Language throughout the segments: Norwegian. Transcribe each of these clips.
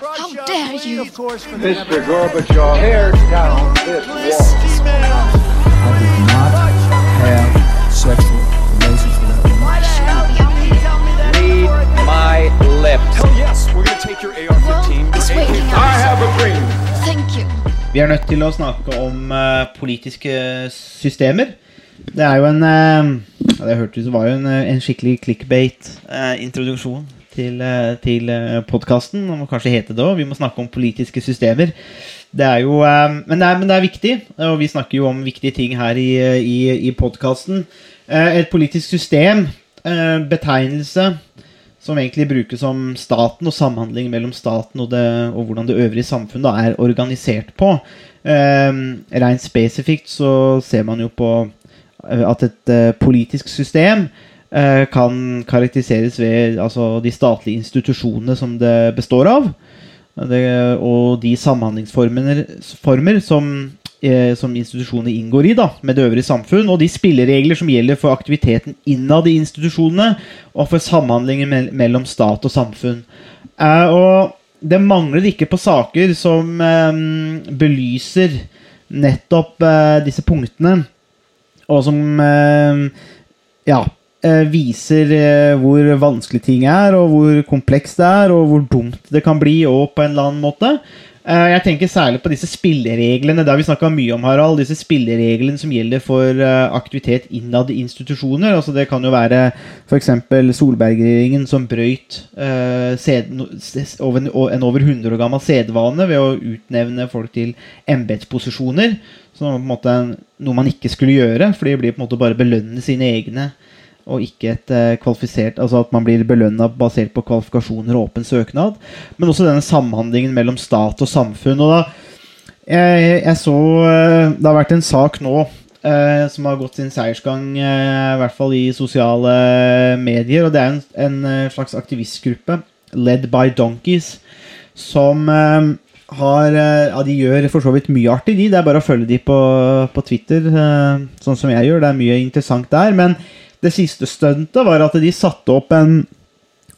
How dare you? Mr. Gorbachev, tear down this wall. I did not have sexual relations with that woman. Read my lips. Hell yes, we're gonna take your AR-15. Well, it's your waiting I have a dream. Thank you. Vi er nødt til å snakke om uh, politiske systemer. Det er jo en uh, Det hørtes ut som var jo en, eh, en skikkelig clickbait-introduksjon uh, til til podkasten. Det må kanskje hete det òg. Vi må snakke om politiske systemer. Det er jo eh, men, det er, men det er viktig, og vi snakker jo om viktige ting her i, i, i podkasten. et politisk system, eh, betegnelse som egentlig brukes om staten og samhandling mellom staten og, det, og hvordan det øvrige samfunnet er organisert på. Eh, Rent spesifikt så ser man jo på eh, at et eh, politisk system eh, kan karakteriseres ved altså, de statlige institusjonene som det består av. Det, og de samhandlingsformer som, eh, som institusjonene inngår i da, med det øvrige samfunn, og de spilleregler som gjelder for aktiviteten innad i institusjonene, og for samhandlingen me mellom stat og samfunn. Eh, og det mangler ikke på saker som eh, belyser nettopp eh, disse punktene, og som eh, ja, eh, viser eh, hvor vanskelig ting er, og hvor komplekst det er, og hvor dumt det kan bli og på en eller annen måte. Eh, Jeg tenker særlig på disse spillereglene. Det har vi snakka mye om, Harald. Disse spillereglene som gjelder for eh, aktivitet innad i institusjoner. Altså Det kan jo være f.eks. Solberg-regjeringen som brøyt eh, en over 100 år gammel sedvane ved å utnevne folk til embetsposisjoner. Som på en måte noe man ikke skulle gjøre, for de blir på en måte bare belønne sine egne. Og ikke et eh, kvalifisert Altså at man blir belønna basert på kvalifikasjoner og åpen søknad. Men også denne samhandlingen mellom stat og samfunn. Og da jeg, jeg så eh, Det har vært en sak nå eh, som har gått sin seiersgang, eh, i hvert fall i sosiale medier. Og det er en, en slags aktivistgruppe, led by donkeys, som eh, har Ja, de gjør for så vidt mye artig, de. Det er bare å følge de på, på Twitter, sånn som jeg gjør. Det er mye interessant der. Men det siste stuntet var at de satte opp en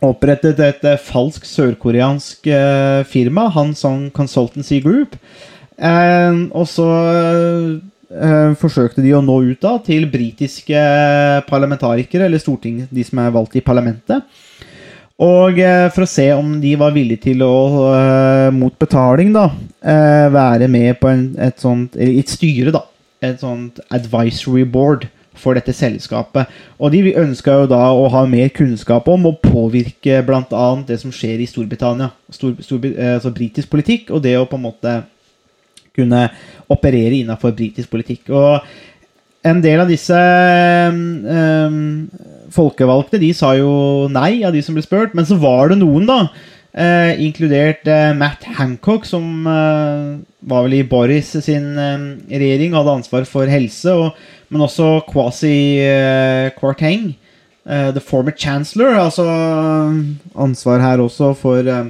Opprettet et eh, falsk sørkoreansk eh, firma, Hansong Consultancy Group. Eh, og så forsøkte de å nå ut da til britiske parlamentarikere, eller storting, de som er valgt i parlamentet. Og for å se om de var villige til å, mot betaling, da, være med på en, et sånt Et styre, da. Et sånt advisory board for dette selskapet. Og de ønska jo da å ha mer kunnskap om og påvirke bl.a. det som skjer i Storbritannia. Stor, stor, altså britisk politikk, og det å på en måte kunne operere innafor britisk politikk. Og en del av disse um, folkevalgte de sa jo nei, av de som ble spurt. Men så var det noen, da, eh, inkludert eh, Matt Hancock, som eh, var vel i Boris sin eh, regjering hadde ansvar for helse, og, men også Kwasi eh, Kwarteng, eh, the former chancellor, altså ansvar her også for eh,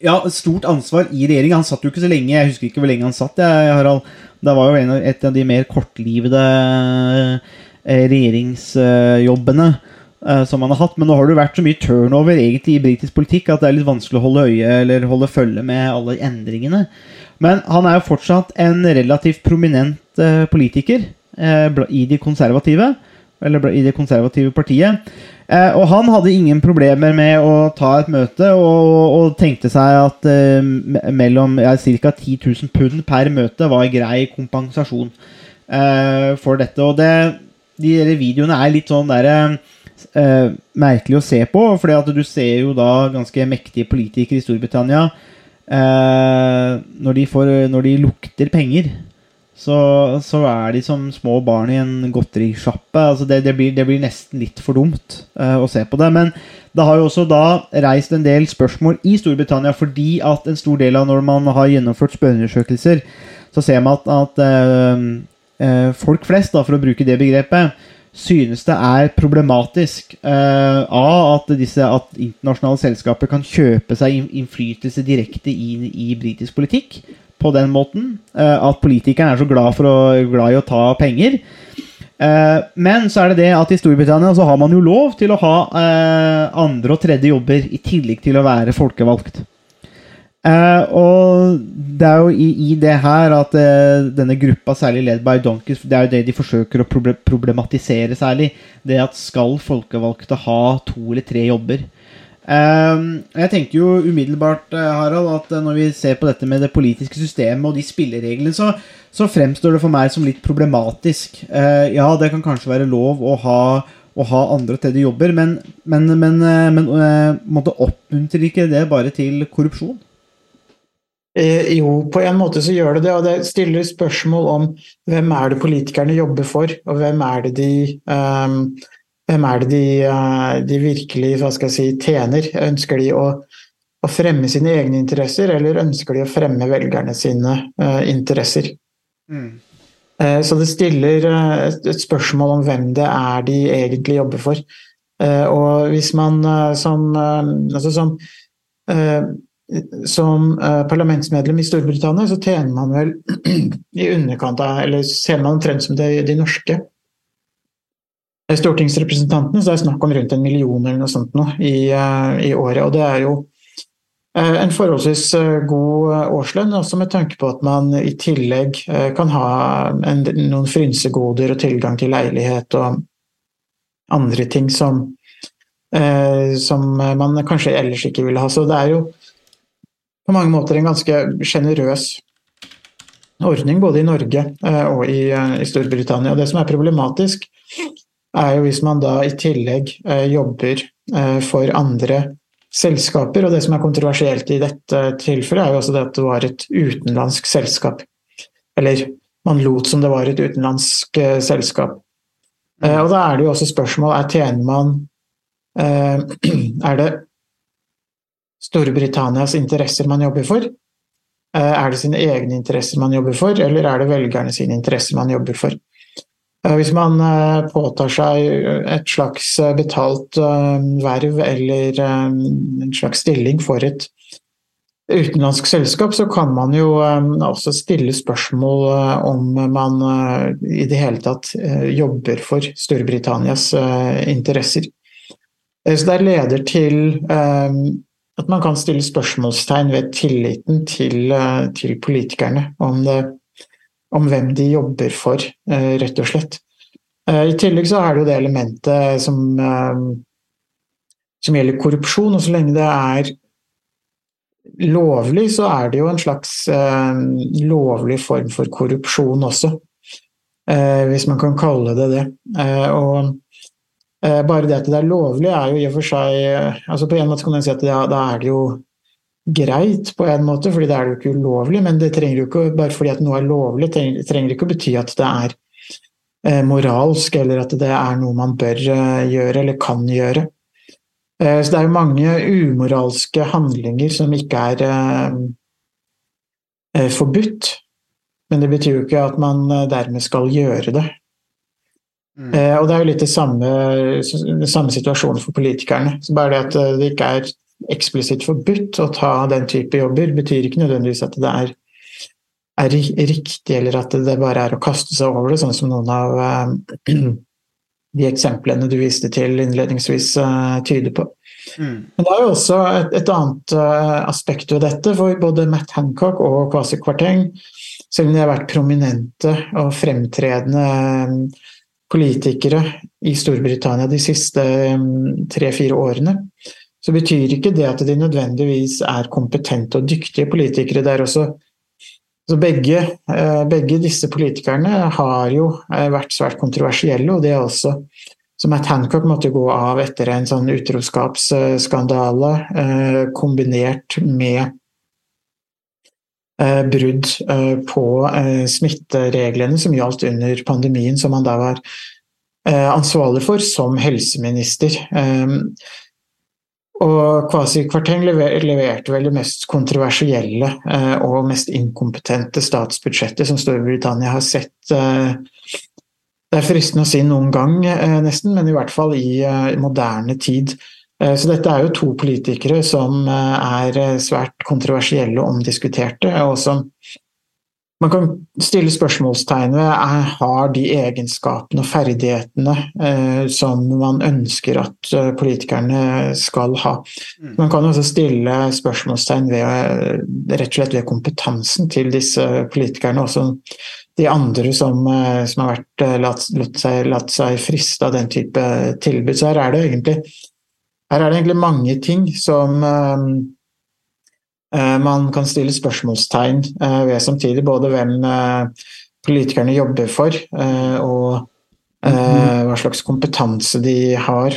ja, stort ansvar i regjeringa. Han satt jo ikke så lenge. Jeg husker ikke hvor lenge han satt. Jeg, Harald. Det var jo et av de mer kortlivede eh, regjeringsjobbene eh, som han har hatt. Men nå har det jo vært så mye turnover egentlig i britisk politikk at det er litt vanskelig å holde øye eller holde følge med alle endringene. Men han er jo fortsatt en relativt prominent eh, politiker eh, i de konservative. Eller i det konservative partiet. Eh, og han hadde ingen problemer med å ta et møte, og, og tenkte seg at eh, mellom ja, ca. 10 000 pund per møte var grei kompensasjon eh, for dette. Og det, de videoene er litt sånn derre eh, merkelig å se på, fordi du ser jo da ganske mektige politikere i Storbritannia eh, når, de får, når de lukter penger så, så er de som små barn i en godterisjappe. Altså det, det, blir, det blir nesten litt for dumt uh, å se på det. Men det har jo også da reist en del spørsmål i Storbritannia, fordi at en stor del av når man har gjennomført spørreundersøkelser, så ser man at, at uh, uh, folk flest, da, for å bruke det begrepet, synes det er problematisk uh, at, disse, at internasjonale selskaper kan kjøpe seg innflytelse direkte inn i britisk politikk på den måten. eh, at politikerne er så glad, å, glad i å ta penger. Eh, men så er det det at i Storbritannia så har man jo lov til å ha eh, andre og tredje jobber i tillegg til å være folkevalgt. Og det er jo i, i det her at denne gruppa, særlig led by Donkeys, det er jo det de forsøker å problematisere særlig. Det at skal folkevalgte ha to eller tre jobber? Eh, jeg tenker jo umiddelbart, eh, Harald, at eh, når vi ser på dette med det politiske systemet og de spillereglene, så, så fremstår det for meg som litt problematisk. Eh, ja, det kan kanskje være lov å ha å ha andre til de jobber, men, men, men, eh, men eh, måtte oppmuntrer ikke det bare til korrupsjon? Eh, jo, på en måte så gjør det det, og det stiller spørsmål om hvem er det politikerne jobber for, og hvem er det de, um, hvem er det de, uh, de, virkelig hva skal jeg si, tjener? Ønsker de å, å, fremme sine egne interesser, eller ønsker de å fremme velgerne sine uh, interesser? Mm. Uh, så det stiller et, et, spørsmål om hvem det er de egentlig jobber for. og hvis man som, altså som som uh, parlamentsmedlem i Storbritannia, så tjener man vel i underkant av Eller ser man omtrent som de, de norske stortingsrepresentantene, så er det snakk om rundt en million eller noe sånt nå i, uh, i året. Og det er jo uh, en forholdsvis god årslønn, også med tanke på at man i tillegg kan ha en, noen frynsegoder og tilgang til leilighet og andre ting som, som man kanskje ellers ikke ville ha. Så det er jo på mange måter en ganske sjenerøs ordning både i Norge eh, og i, eh, i, Storbritannia. Det som er problematisk, er jo hvis man da i tillegg eh, jobber for andre selskaper. Og det som er kontroversielt i dette tilfellet, er jo også det at det var et utenlandsk selskap. Eller man lot som det var et utenlandsk selskap. Og da er det jo også spørsmål er tjener man Er det Storbritannias interesser man jobber for? Eh, er det sine egne interesser man jobber for, eller er det velgerne sine interesser man jobber for? Eh, hvis man eh, påtar seg et slags betalt verv eller en slags stilling for et utenlandsk selskap, så kan man jo også stille spørsmål om man i det hele tatt jobber for Storbritannias interesser. Så det leder til at man kan stille spørsmålstegn ved tilliten til, eh, til politikerne. Om, det, om, hvem de jobber for, eh, rett og slett. Eh, I tillegg så er det jo det elementet som, som gjelder korrupsjon. Og så lenge det er lovlig, så er det jo en slags lovlig form for korrupsjon også. Hvis man kan kalle det det. Og Eh, bare det at det er lovlig, er jo i og for seg eh, altså På en måte kan man si at da, da er det jo greit, på en måte, fordi det er jo ikke ulovlig. Men det trenger jo ikke, bare fordi at noe er lovlig, trenger, trenger ikke å bety at det er eh, moralsk, eller at det er noe man bør eh, gjøre eller kan gjøre. Eh, så det er jo mange umoralske handlinger som ikke er eh, forbudt. Men det betyr jo ikke at man dermed skal gjøre det. Mm. Eh, og det er jo litt det samme, samme situasjonen for politikerne. Så bare det at eh, det ikke er eksplisitt forbudt å ta den type jobber, betyr ikke nødvendigvis at det er, er riktig, eller at det bare er å kaste seg over det, sånn som noen av uh, de eksemplene du viste til innledningsvis uh, tyder på. Mm. Men det er jo også et, et annet uh, aspekt ved dette, for både Matt Hancock og Kwasi Kwarteng, selv om de har vært prominente og fremtredende politikere i Storbritannia de siste mm, tre-fire årene, så betyr ikke det at de nødvendigvis er kompetente og dyktige politikere. Det er også begge, eh, begge, disse politikerne har jo eh, vært svært kontroversielle, og det er også som Matt Hancock måtte gå av etter en sånn utroskapsskandale eh, kombinert med brudd på smittereglene som gjaldt under pandemien, som han da var ansvarlig for som helseminister. Og Kwasi Kwarteng leverte vel det mest kontroversielle og mest inkompetente statsbudsjettet som Storbritannia har sett. Det er fristende å si noen gang, nesten, men i hvert fall i moderne tid. Eh, så dette er jo to politikere som eh, er eh, svært kontroversielle og omdiskuterte, og som man kan stille spørsmålstegn ved har de egenskapene og ferdighetene eh, som man ønsker at eh, politikerne skal ha. Man kan også stille spørsmålstegn ved, eh, rett og slett ved kompetansen til disse politikerne. Også de andre som, eh, som har vært, latt, latt, seg, latt seg friste av den type tilbud. Så her er det egentlig, er det egentlig mange ting som Eh, man kan stille spørsmålstegn eh, ved samtidig både hvem eh, politikerne jobber for, og hva slags kompetanse de har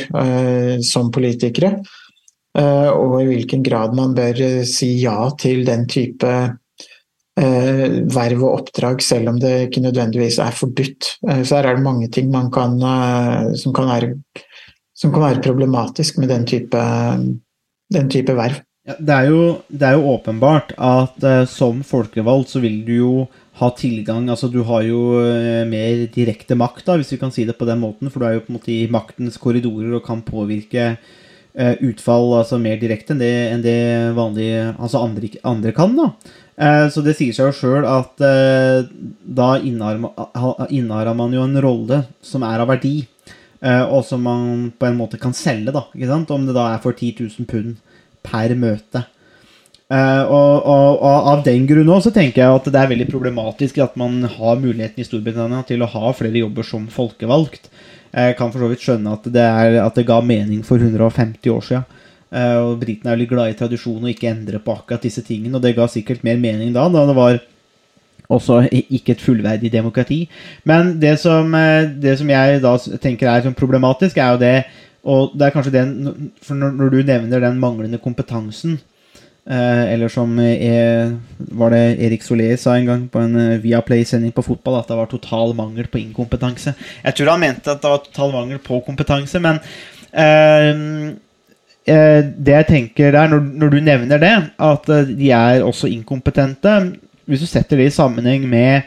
som politikere. Og i hvilken grad man bør si ja til den type verv og oppdrag, selv om det ikke nødvendigvis er forbudt. Så her er det mange ting kan, som, kan være, som, kan være, problematisk med den type, den type verv. Ja, det, er jo, det, er jo, åpenbart at uh, som folkevalgt så vil du jo ha tilgang Altså du har jo uh, mer direkte makt, da, hvis vi kan si det på den måten. For du er jo på en måte i maktens korridorer og kan påvirke uh, utfall altså mer direkte enn det, enn det vanlige altså andre, andre kan. da. Så det sier seg jo sjøl at da innehar man jo en rolle som er av verdi, og som man på en måte kan selge, da. ikke sant? Om det da er for 10 000 pund per møte. Uh, og, og, og, av den grunn også, tenker jeg at det er veldig problematisk at man har muligheten i Storbritannia til å ha flere jobber som folkevalgt. Jeg kan for så vidt skjønne at det, er, at det ga mening for 150 år siden. Uh, og Britene er veldig glad i tradisjon og ikke endre på akkurat disse tingene. Og det ga sikkert mer mening da, da det var også ikke et fullverdig demokrati. Men det som, eh, det som jeg da tenker er sånn problematisk, er jo det og det er kanskje den For når, du nevner den manglende kompetansen eh, Eller som er, var det Erik Soler sa en gang på en uh, Viaplay-sending på fotball, at det var total mangel på inkompetanse. Jeg tror han mente at det var total mangel på kompetanse, men eh, eh, det jeg tenker der, når, når, du nevner det, at de er også inkompetente Hvis du setter det i sammenheng med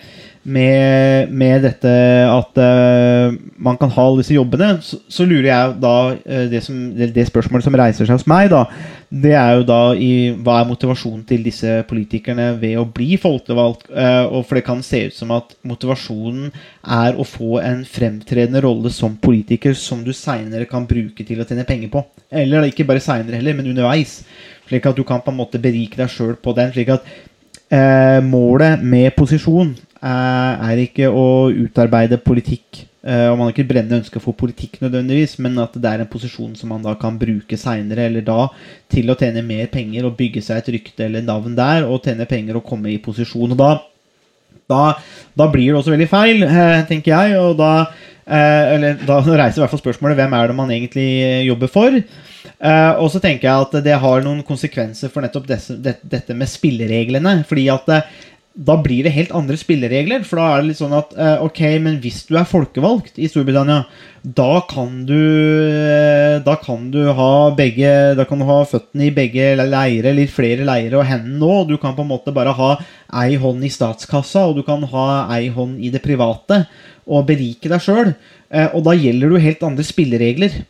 med, med, dette at uh, man kan ha alle disse jobbene, så, så lurer jeg da uh, det, som, det, det, spørsmålet som reiser seg hos meg, da, det er jo da i hva er motivasjonen til disse politikerne ved å bli folkevalgt? Uh, for det kan se ut som at motivasjonen er å få en fremtredende rolle som politiker som du seinere kan bruke til å tjene penger på. Eller ikke bare seinere heller, men underveis. Slik at du kan på en måte berike deg sjøl på den. slik at målet med posisjon er ikke å utarbeide politikk. Uh, og man ikke brennende ønske for politikk, nødvendigvis, men at det er en posisjon som man da kan bruke seinere, eller da, til å tjene mer penger og bygge seg et rykte eller navn der, og tjene penger og komme i posisjon. Og da, da, da blir det også veldig feil, uh, tenker jeg. Og da, eller, da reiser i hvert fall spørsmålet hvem er det man egentlig jobber for. og så tenker jeg at det har noen konsekvenser for nettopp desse, det, dette med spillereglene. fordi at da blir det helt andre spilleregler. For da er det litt sånn at eh, ok, men hvis du er folkevalgt i Storbritannia, da kan du eh, Da kan du ha begge Da kan du ha føttene i begge leire, eller flere leire, og hendene nå. Du kan på en måte bare ha ei hånd i statskassa, og du kan ha ei hånd i det private, og berike deg sjøl. Eh, og da gjelder du helt andre spilleregler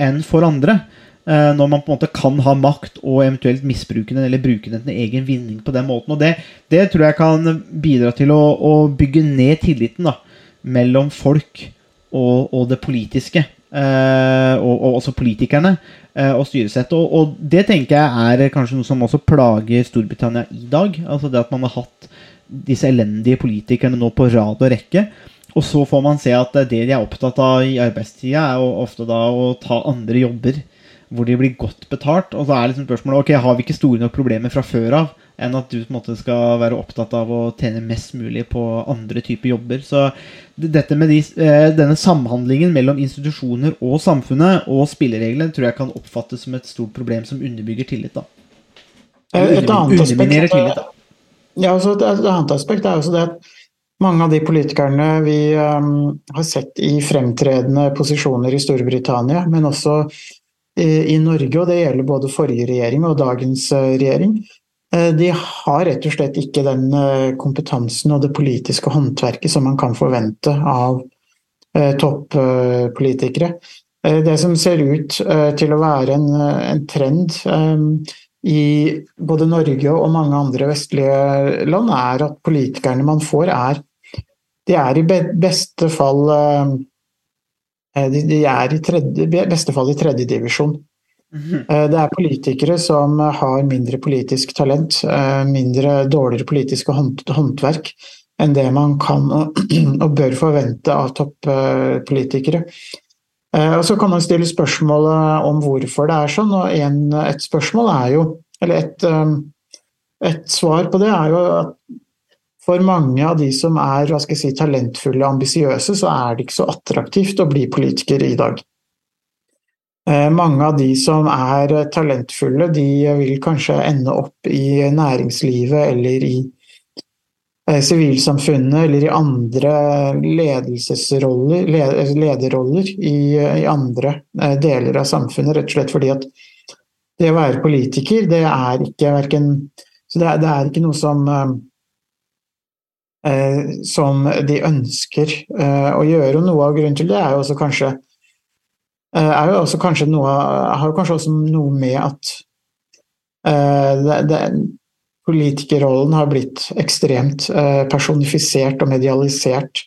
enn for andre. Eh, når man på en måte kan ha makt og eventuelt misbruke den eller bruke den til egen vinning på den måten. Og det, det tror jeg kan bidra til å, å bygge ned tilliten da, mellom folk og, og det politiske. Eh, og, og, også politikerne eh, og styresettet. Og, og, det tenker jeg er kanskje noe som også plager Storbritannia i dag. Altså det at man har hatt disse elendige politikerne nå på rad og rekke. Og så får man se at det de er opptatt av i arbeidstida, er ofte da å ta andre jobber hvor de blir godt betalt. Og så er liksom spørsmålet ok, har vi ikke store nok problemer fra før av enn at du på en måte skal være opptatt av å tjene mest mulig på andre typer jobber. Så dette med de, eh, denne samhandlingen mellom institusjoner og samfunnet og spillereglene tror jeg kan oppfattes som et stort problem som underbygger tillit. da. Et annet aspekt, tillit, da. Ja, altså et annet aspekt er også det at mange av de politikerne vi um, har sett i fremtredende posisjoner i Storbritannia, men også i Norge, og det gjelder både forrige regjering og dagens eh, regjering, eh, de har rett og slett ikke den eh, kompetansen og det politiske håndverket som man kan forvente av toppolitikere. Det som ser ut til å være en, en trend i både Norge og mange andre vestlige land, er at politikerne man får, er De er i beste fall eh, de, er i tredje, beste fall i tredjedivisjon. Mm -hmm. Det er politikere som har mindre politisk talent, eh, mindre dårligere politiske håndverk enn det man kan og bør forvente av toppolitikere. Eh, og Så kan man stille spørsmålet om hvorfor det er sånn, og en, et spørsmål er jo Eller et, eh, et, svar på det er jo at for mange av de som er hva skal jeg si, talentfulle og ambisiøse, så er det ikke så attraktivt å bli politiker i dag. Eh, mange av de som er talentfulle, de vil kanskje ende opp i næringslivet eller i Eh, sivilsamfunnet eller i andre ledelsesroller, lederroller i, i, andre eh, deler av samfunnet, rett og slett fordi at det å være politiker, det er ikke verken Så det er, det er ikke noe som eh, som de ønsker eh, å gjøre. Og noe av grunnen til det er jo også kanskje eh, jo også kanskje noe, har jo kanskje også noe med at eh, det, det politikerrollen har blitt ekstremt eh, personifisert og medialisert.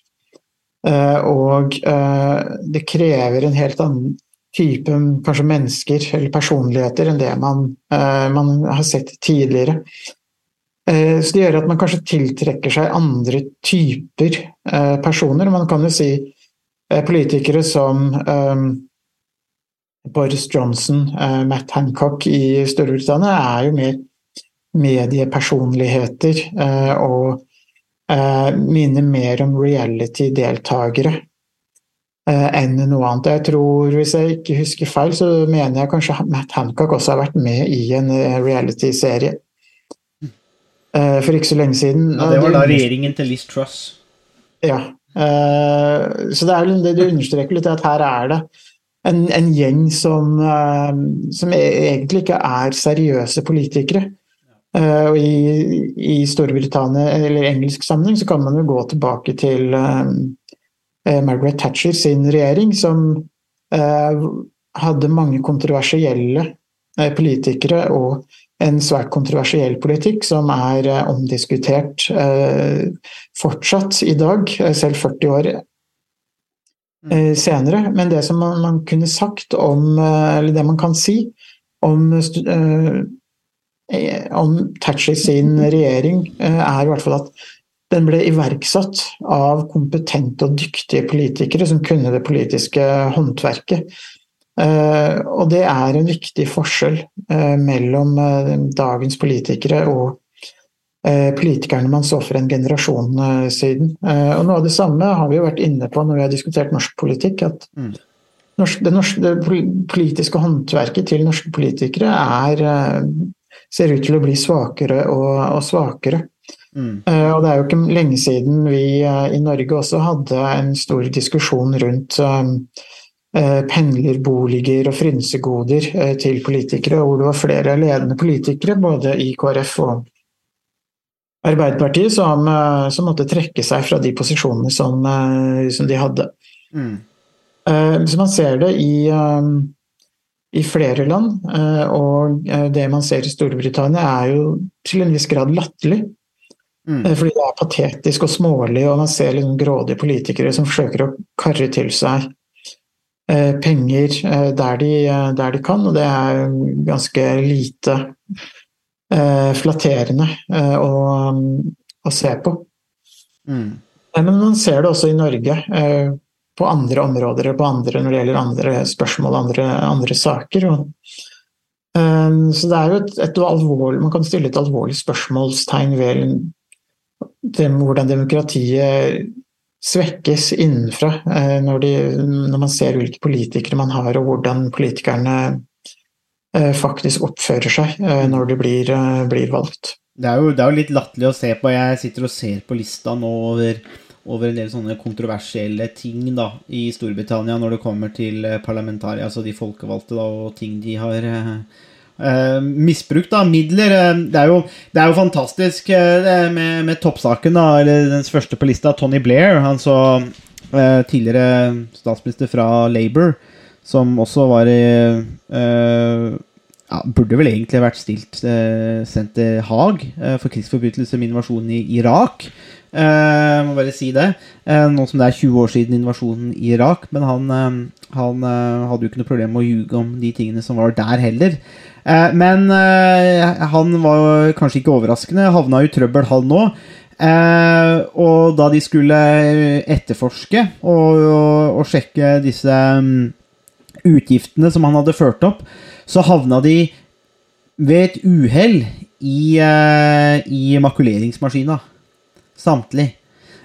Eh, og eh, det krever en helt annen type kanskje mennesker eller personligheter enn det man, man har sett tidligere. Så det gjør at man kanskje tiltrekker seg andre typer personer. Man kan jo si politikere som Boris Johnson, Matt Hancock i Storbritannia er jo mer mediepersonligheter eh, og eh, minner mer om reality-deltakere eh, enn noe annet. Jeg tror, Hvis jeg ikke husker feil, så mener jeg kanskje Matt Hancock også har vært med i en reality-serie. For ikke så lenge siden. Ja, det var da regjeringen til Liz Truss. Ja. Så det, er, det du understreker litt, at her er det en, en gjeng som, som egentlig ikke er seriøse politikere. Og i, i, Storbritannia eller engelsk sammenheng så kan man jo gå tilbake til Margaret Thatcher sin regjering, som hadde mange kontroversielle politikere og en svært kontroversiell politikk som er omdiskutert fortsatt i dag, selv 40 år senere. Men det som man, man kunne sagt om, eller det man kan si om Eh, om Thatcher sin regjering, eh, er i hvert fall at den ble iverksatt av kompetente og dyktige politikere som kunne det politiske håndverket. Eh, og det er en viktig forskjell mellom dagens politikere og politikerne man så for en generasjon siden. Og noe av det samme har vi jo vært inne på når vi har diskutert norsk politikk. at mm. det, norsk, det politiske håndverket til norske politikere er ser ut til å bli svakere og, og svakere. Mm. Og det er jo ikke lenge siden vi i Norge også hadde en stor diskusjon rundt pendlerboliger og frynsegoder til politikere, hvor det var flere ledende politikere, både i KrF og Arbeiderpartiet, som, som måtte trekke seg fra de posisjonene som, som de hadde. Mm. så man ser det i i flere land. Eh, og eh, det man ser i Storbritannia er jo til en viss grad latterlig. Mm. Eh, fordi det er patetisk og smålig, og man ser liksom grådige politikere som forsøker å karre til seg penger der de, der de kan, og det er ganske lite flatterende å, å se på. Mm. Men man ser det også i Norge på andre områder på andre, når det gjelder andre spørsmål og andre, andre saker. Så det er jo et, et alvorlig, Man kan stille et alvorlig spørsmålstegn ved hvordan demokratiet svekkes innenfra uh, når, de, når, man ser hvilke politikere man har, og hvordan politikerne uh, faktisk oppfører seg uh, når de blir, blir valgt. Det er, jo, det er jo litt latterlig å se på. Jeg sitter og ser på lista nå over over en del sånne kontroversielle ting da, i Storbritannia når det kommer til parlamentarier, altså de folkevalgte, da, og ting de har eh, misbruk av midler. Uh, det er jo, det er jo fantastisk eh, med, med, toppsaken, da, eller den første på lista, Tony Blair, han så tidligere statsminister fra Labour, som også var i ja, burde vel egentlig vært stilt sendt til Haag for krigsforbrytelse med invasjonen i Irak. Uh, må bare si det. Nå som det er 20 år siden invasjonen i Irak. Men han, han hadde jo ikke noe problem med å ljuge om de tingene som var der heller. Eh, men eh, han var kanskje ikke overraskende. Havna i trøbbel, han nå. Eh, og da de skulle etterforske og, og, og sjekke disse mm, utgiftene som han hadde ført opp, så havna de ved et uhell i, i makuleringsmaskina. Samtlig.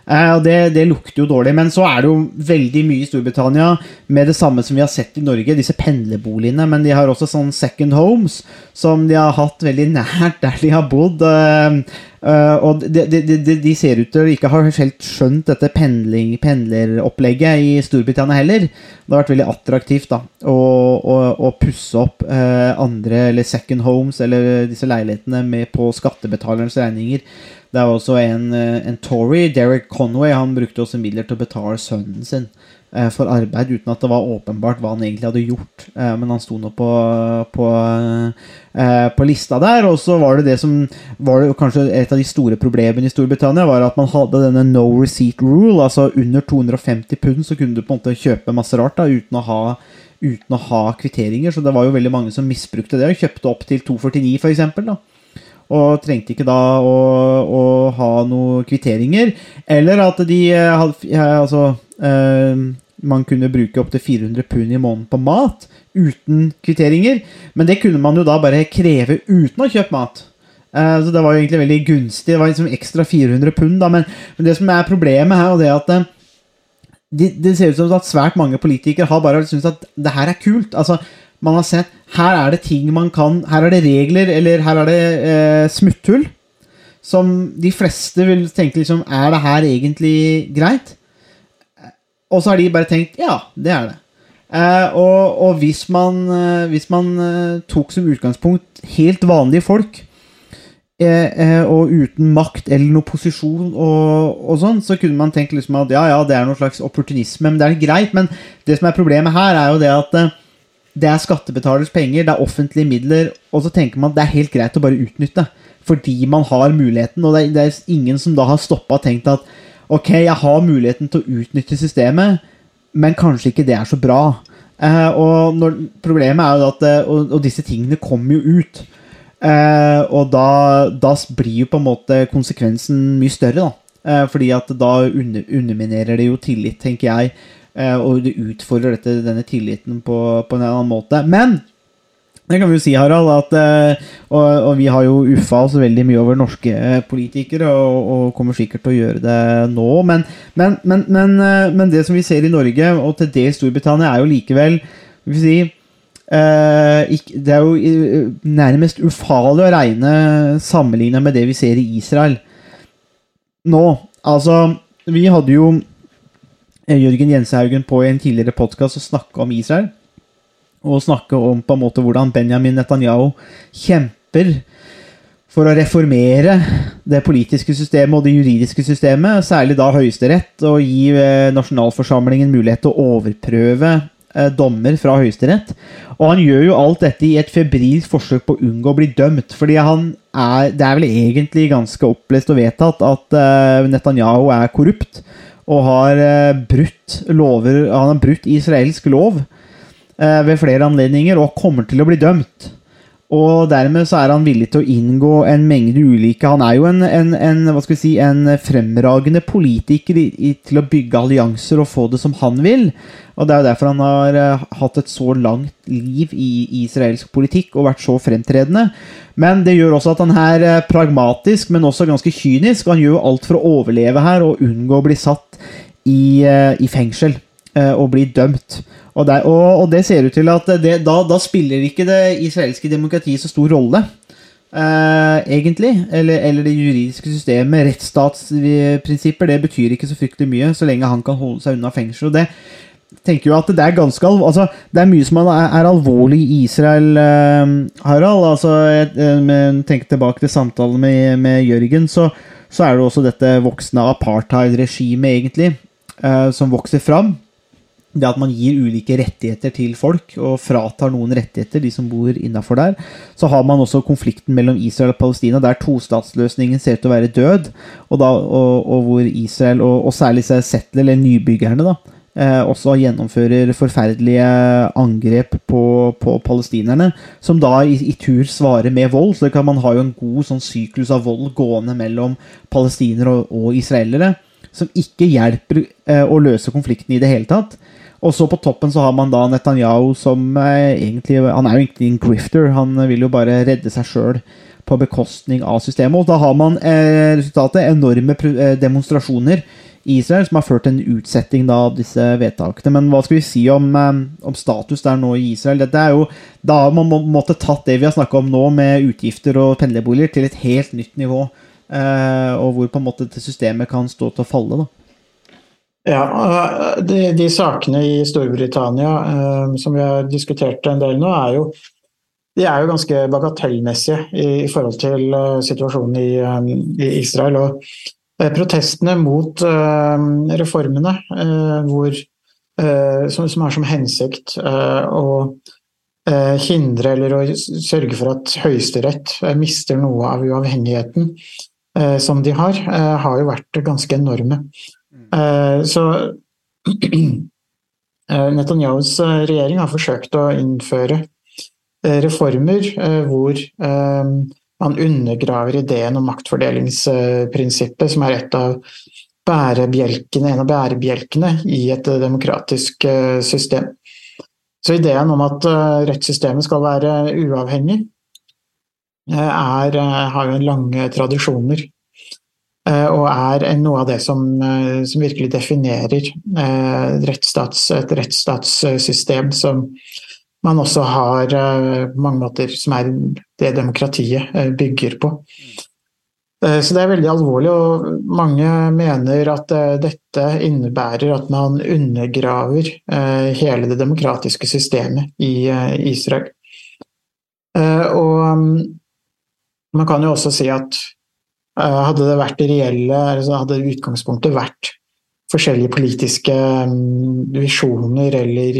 Eh, og det, det lukter jo dårlig. Men så er det jo veldig mye i Storbritannia med det samme som vi har sett i Norge, disse pendlerboligene. Men de har også sånn second homes som de har hatt veldig nært der de har bodd. eh, eh, og de, de, de, de ser ut til å ikke ha helt skjønt dette pendling, pendleropplegget i Storbritannia heller. Det har vært veldig attraktivt da, å, å, å pusse opp andre, eller second homes, eller disse leilighetene med på skattebetalernes regninger. Det er også en, eh, en Tory, Derek Conway, han brukte også midler til å betale sønnen sin eh, for arbeid, uten at det var åpenbart hva han egentlig hadde gjort. Eh, men han sto nå på, på, på lista der. Og så var det det som var det kanskje et av de store problemene i Storbritannia, var at man hadde denne no receipt rule. Altså under 250 pund så kunne du på en måte kjøpe masse rart da, uten å ha uten å ha kvitteringer, så det var jo veldig mange som misbrukte det og kjøpte opp til 249 for eksempel, da og trengte ikke da å, å ha noen kvitteringer. Eller at de eh, hadde eh, Altså eh, Man kunne bruke opptil 400 pund i måneden på mat uten kvitteringer. Men det kunne man jo da bare kreve uten å kjøpe mat. Eh, så det var jo egentlig veldig gunstig. Det var liksom ekstra 400 pund, da. Men, men det som er problemet her, og det at eh, det ser ut som at svært mange politikere har bare syntes at det her er kult. Altså, man har sett her er det ting man kan Her er det regler, eller her er det eh, smutthull. Som de fleste vil tenke liksom Er det her egentlig greit? Og så har de bare tenkt ja, det er det. Eh, og, og hvis man, eh, hvis man eh, tok som utgangspunkt helt vanlige folk, eh, og uten makt eller noe posisjon og, og sånn, så kunne man tenkt liksom at ja, ja, det er noe slags opportunisme, men det er greit. Men det som er problemet her, er jo det at det er skattebetalers penger, det er offentlige midler, og så tenker man at det er helt greit å bare utnytte. Fordi man har muligheten, og det er, det er ingen som da har stoppa og tenkt at ok, jeg har muligheten til å utnytte systemet, men kanskje ikke det er så bra. Eh, og når, problemet er jo at eh, og, og, disse tingene kommer jo ut. Eh, og da, da, blir jo på en måte konsekvensen mye større, da. Eh, fordi at da under, underminerer det jo tillit, tenker jeg. Eh, og det utfordrer dette, denne tilliten på, på, en annen måte. Men det kan vi jo si, Harald, at, eh, og, og, vi har jo uffa oss veldig mye over norske eh, politikere, og, og kommer sikkert til å gjøre det nå. Men, men, men, men, det som vi ser i Norge, og til dels Storbritannia, er jo likevel vil si, Det er jo nærmest ufarlig å regne sammenligna med det vi ser i Israel nå. Altså, vi hadde jo Jørgen Jensehaugen på i en tidligere podkast og snakke om Israel. Og snakke om på en måte hvordan Benjamin Netanyahu kjemper for å reformere det politiske systemet og det juridiske systemet, særlig da Høyesterett, og gi eh, nasjonalforsamlingen mulighet til å overprøve eh, dommer fra Høyesterett. Og han gjør jo alt dette i et febrilsk forsøk på å unngå å bli dømt. fordi det er vel egentlig ganske opplest og vedtatt at eh, Netanyahu er korrupt og har eh, brutt lover Han har brutt israelsk lov eh, ved flere anledninger og kommer til å bli dømt. Og dermed så er han villig til å inngå en mengde ulike Han er jo en, en, en hva skal vi si, en fremragende politiker i, i, til å bygge allianser og få det som han vil. Og Det er jo derfor han har uh, hatt et så langt liv i, israelsk politikk og vært så fremtredende. Men det gjør også at han er pragmatisk, men også ganske kynisk. Han gjør jo alt for å overleve her og unngå å bli satt i, uh, i fengsel og bli dømt. Og, der, og, og, det ser ut til at det, da, da, spiller ikke det israelske demokratiet så stor rolle. Eh, egentlig. Eller, eller, det juridiske systemet. Rettsstatsprinsipper. Det betyr ikke så fryktelig mye så lenge han kan holde seg unna fengsel. Og det tenker jo at det er ganske altså, Det er mye som er, er alvorlig i Israel, eh, Harald. Altså, jeg, tenker tilbake til samtalen med, med Jørgen, så, så, er det også dette voksne apartheid-regimet, egentlig, som vokser fram. det at man gir ulike rettigheter til folk, og fratar noen rettigheter, de som bor innafor der. Så har man også konflikten mellom Israel og Palestina, der tostatsløsningen ser ut til å være død. Og, da, og, og hvor Israel, og, og særlig settler, eller nybyggerne, da, eh, også gjennomfører forferdelige angrep på, på palestinerne. Som da i, i, tur svarer med vold. Så kan man ha jo en god sånn syklus av vold gående mellom palestinere og, og israelere. Som ikke hjelper eh, å løse konflikten i det hele tatt. Og så på toppen så har man da Netanyahu som eh, egentlig Han er jo egentlig en grifter. Han vil jo bare redde seg sjøl på bekostning av systemet. Og da har man eh, resultatet enorme eh, demonstrasjoner i Israel som har ført til en utsetting da, av disse vedtakene. Men hva skal vi si om, eh, om status der nå i Israel? Dette er jo, Da har man må, måtte tatt det vi har snakka om nå, med utgifter og pendlerboliger, til et helt nytt nivå. Eh, og hvor på en måte systemet kan stå til å falle. da. Ja, de, de, sakene i Storbritannia eh, som vi har diskutert en del nå, er jo, de er jo ganske bagatellmessige i, i forhold til uh, situasjonen i, um, i, Israel. Og uh, protestene mot uh, reformene hvor, som, som, har som hensikt å hindre eller å sørge for at Høyesterett mister noe av uavhengigheten som de har, har jo vært ganske enorme. Eh, så eh, Netanyahus eh, regjering har forsøkt å innføre reformer hvor man undergraver ideen om maktfordelingsprinsippet, som er et av bærebjelkene, en av bærebjelkene i et demokratisk system. Så ideen om at rettssystemet skal være uavhengig, er, har jo lange tradisjoner. Eh, og er noe av det som, eh, som virkelig definerer et rettsstats, et rettsstatssystem som man også har på mange måter som er det demokratiet bygger på. Så det er veldig alvorlig, og mange mener at dette innebærer at man undergraver hele det demokratiske systemet i Israel. Og mm, man kan jo også si at Eh, hadde det vært reelle, hadde utgangspunktet vært forskjellige politiske mm, visjoner eller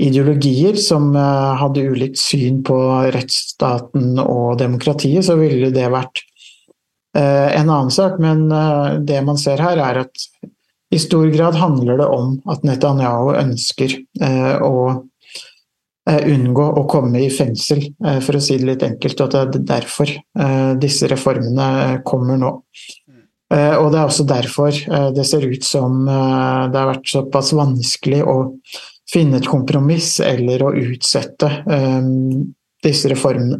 ideologier som eh, hadde ulikt syn på rettsstaten og demokratiet, så ville det vært eh, en annen sak. Men det man ser her, er at i stor grad handler det om at Netanyahu ønsker å Eh, unngå å komme i fengsel, eh, for å si det litt enkelt. Og at det er derfor eh, disse reformene kommer nå. Og det er også derfor det ser ut som det har vært såpass vanskelig å finne et kompromiss eller å utsette disse reformene.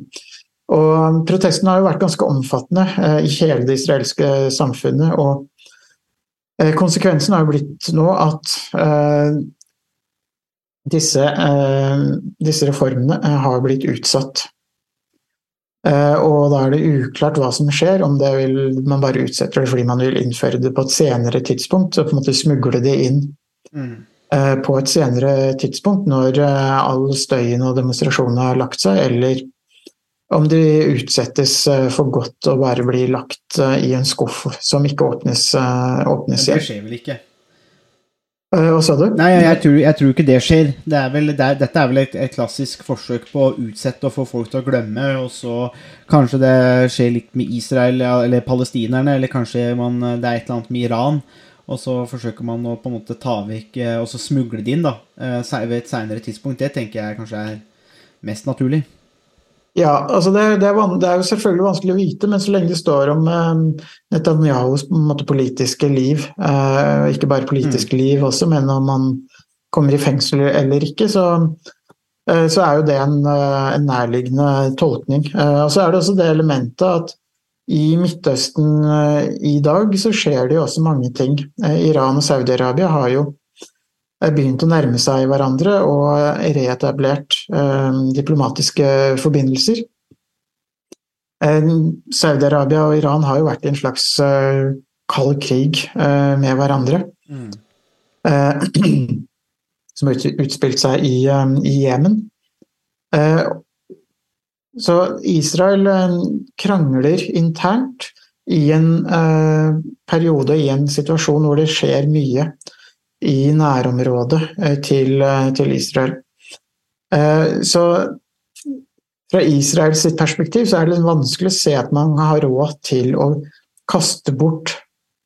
Og protestene har jo vært ganske omfattende i hele det israelske samfunnet. Og konsekvensen har jo blitt nå at disse, eh, disse reformene eh, har blitt utsatt. Eh, og da er det uklart hva som skjer, om det vil, man bare utsetter det fordi man vil innføre det på et senere tidspunkt, og på en måte smugle det inn mm. på et senere tidspunkt, når all støyen og demonstrasjonene har lagt seg, eller om de utsettes for godt og bare blir lagt i en skuff som ikke åpnes, åpnes igjen. Det skjer vel ikke? Eh, hva sa du? Nei, jeg tror, jeg tror, ikke det skjer. Det er vel, det er, dette er vel et, et, klassisk forsøk på å utsette og få folk til å glemme. Og så kanskje det skjer litt med Israel eller palestinerne, eller kanskje man, det er et eller annet med Iran. Og så forsøker man å på en måte ta vekk eh, og så smugle det inn da, eh, ved et seinere tidspunkt. Det tenker jeg kanskje er mest naturlig. Ja, altså det, det, er, det, er, jo selvfølgelig vanskelig å vite, men så lenge det står om eh, Netanyahus måte, politiske liv, eh, ikke bare politiske mm. liv også, men om han kommer i fengsel eller ikke, så, eh, så er jo det en, eh, en, nærliggende tolkning. Eh, og så er det også det elementet at i Midtøsten eh, i dag så skjer det jo også mange ting. Iran og Saudi-Arabia har jo begynt å nærme seg hverandre og reetablert eh, diplomatiske forbindelser. Eh, Saudi-Arabia og Iran har jo vært i en slags eh, kald krig eh, med hverandre. Mm. Eh, som har utspilt seg i Jemen. Eh, så Israel krangler internt i en periode, i en situasjon hvor det skjer mye i nærområdet eh, til, eh, til Israel. Eh, Så fra Israels perspektiv så er det vanskelig å se at man har råd til å kaste bort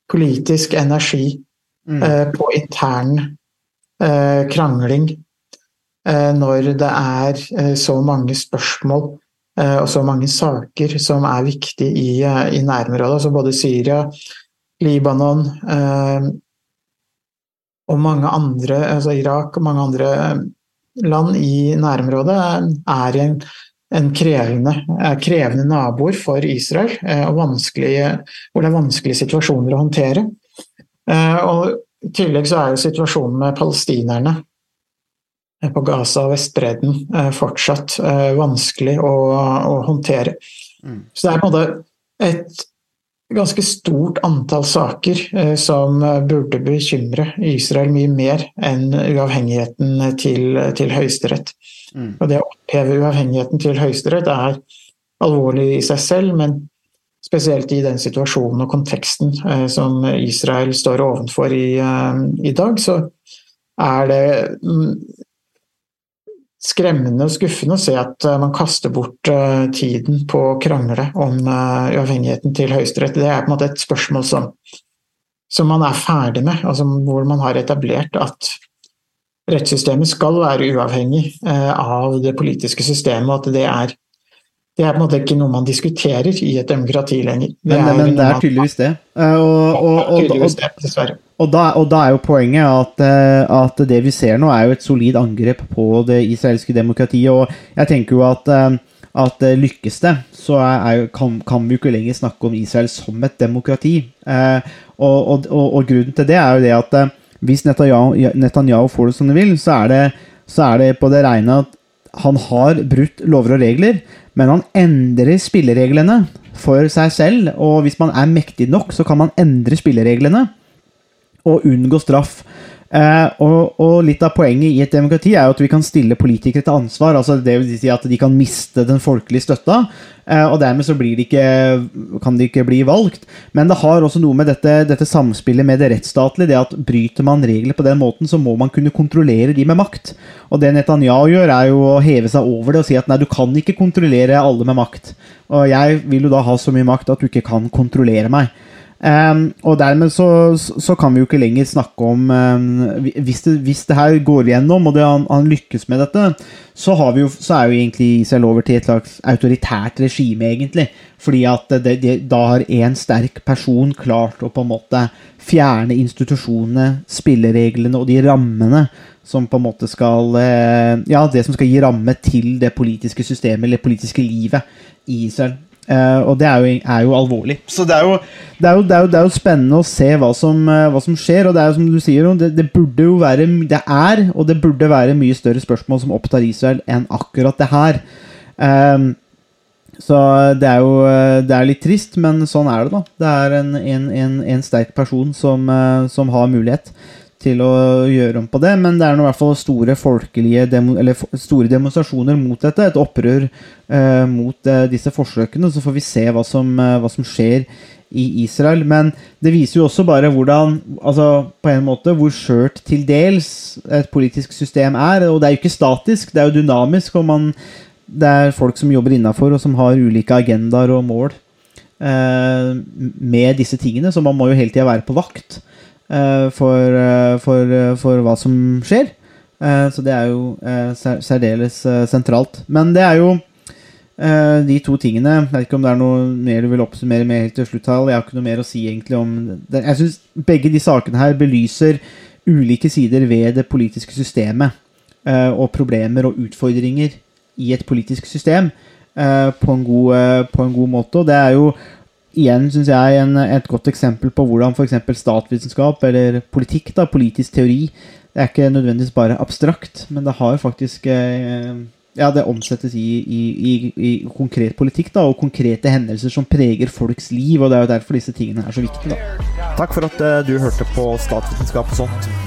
politisk energi Mm. eh, på intern eh, krangling eh, når det er så mange spørsmål og så mange saker som er viktige i, i nærområdet. Altså både Syria, Libanon og mange andre, altså Irak og mange andre land i nærområdet er en, en krevende, er krevende naboer for Israel, eh, hvor det er vanskelige situasjoner å håndtere. Eh, Og I tillegg så er jo situasjonen med palestinerne eh, på Gaza og Vestbredden fortsatt vanskelig å, å håndtere. Mm. Så det er på en måte et ganske stort antall saker eh, som eh, burde bekymre Israel mye mer enn uavhengigheten til, til Høyesterett. Mm. Og det å oppheve uavhengigheten til Høyesterett er alvorlig i seg selv, men spesielt i den situasjonen og konteksten eh, som Israel står ovenfor i, eh, i dag, så er det mm, skremmende og skuffende å se at eh, man kaster bort eh, tiden på å krangle om eh, uavhengigheten til Høyesterett. Det er på en måte et spørsmål som, som man er ferdig med, altså hvor man har etablert at rettssystemet skal være uavhengig av det politiske systemet, og at det er det er på en måte ikke noe man diskuterer i et demokrati lenger. Men, men det er man- tydeligvis det. Eh, Og, og, det, da, da er jo poenget at, eh, at det vi ser nå, er jo et solid angrep på det israelske demokratiet. Og jeg tenker jo at, eh, at eh, lykkes det, så er, kan, kan vi jo ikke lenger snakke om Israel som et demokrati. Eh, og, grunnen til det er jo det at eh, hvis Netanyahu, Netanyahu får det som han vil, så er det, så er det på det rene at han har brutt lover og regler, men han endrer spillereglene for seg selv. Og hvis man er mektig nok, så kan man endre spillereglene og unngå straff. Eh, og, og litt av poenget i et demokrati er jo at vi kan stille politikere til ansvar. altså Det vil si at de kan miste den folkelige støtta, eh, og dermed så de ikke, kan de ikke bli valgt. Men det har også noe med dette, dette samspillet med det rettsstatlige. det at Bryter man regler på den måten, så må man kunne kontrollere de med makt. Og det Netanyahu gjør, er jo å heve seg over det og si at nei, du kan ikke kontrollere alle med makt. Og jeg vil jo da ha så mye makt at du ikke kan kontrollere meg. Ehm, og dermed så, så kan vi jo ikke lenger snakke om um, hvis, det, hvis det her går igjennom, og det, han, han lykkes med dette, så, jo, så er jo egentlig Israel over til et slags autoritært regime, egentlig. Fordi at det, det, da har én sterk person klart å på en måte fjerne institusjonene, spillereglene og de rammene som på en måte skal eh, Ja, det som skal gi ramme til det politiske systemet, eller politiske livet i Israel. Eh, og det er jo, er jo alvorlig. Så det er jo, det, er jo, det, det er jo spennende å se hva som, eh, hva som skjer. Og det er jo som du sier, det, burde jo være Det er, og det burde være mye større spørsmål som opptar Israel enn akkurat det her. Um, så det er jo eh, det er litt trist, men sånn er det, da. Det er en, en, en, en sterk person som, som har mulighet til å gjøre om på det, men det er nå i hvert fall store folkelige demo, eller store demonstrasjoner mot dette. Et opprør eh, mot eh, disse forsøkene. Så får vi se hva som, eh, hva som skjer i Israel. Men det viser jo også bare hvordan altså på en måte hvor skjørt til dels et politisk system er. Og det er jo ikke statisk, det er jo dynamisk. og man, Det er folk som jobber innafor, og som har ulike agendaer og mål eh, med disse tingene. Så man må jo hele tida være på vakt for, eh, for, eh, for hva som skjer. Eh, så det er jo eh, sær- særdeles eh, sentralt. Men det er jo eh, de to tingene. Jeg vet ikke om det er noe mer du vil oppsummere med helt til slutt, Jeg har ikke noe mer å si egentlig om det. Jeg syns begge de sakene her belyser ulike sider ved det politiske systemet. eh, og problemer og utfordringer i et politisk system eh, på, en god, eh, på en god måte. Og det er jo igjen, syns jeg, en, et godt eksempel på hvordan f.eks. statsvitenskap eller politikk, da, politisk teori, det er ikke nødvendigvis bare abstrakt, men det har faktisk eh, ja, det omsettes i, i, i, i konkret politikk da, og konkrete hendelser som preger folks liv. og Det er jo derfor disse tingene er så viktige. da. Takk for at eh, du hørte på Statsvitenskap og sånt.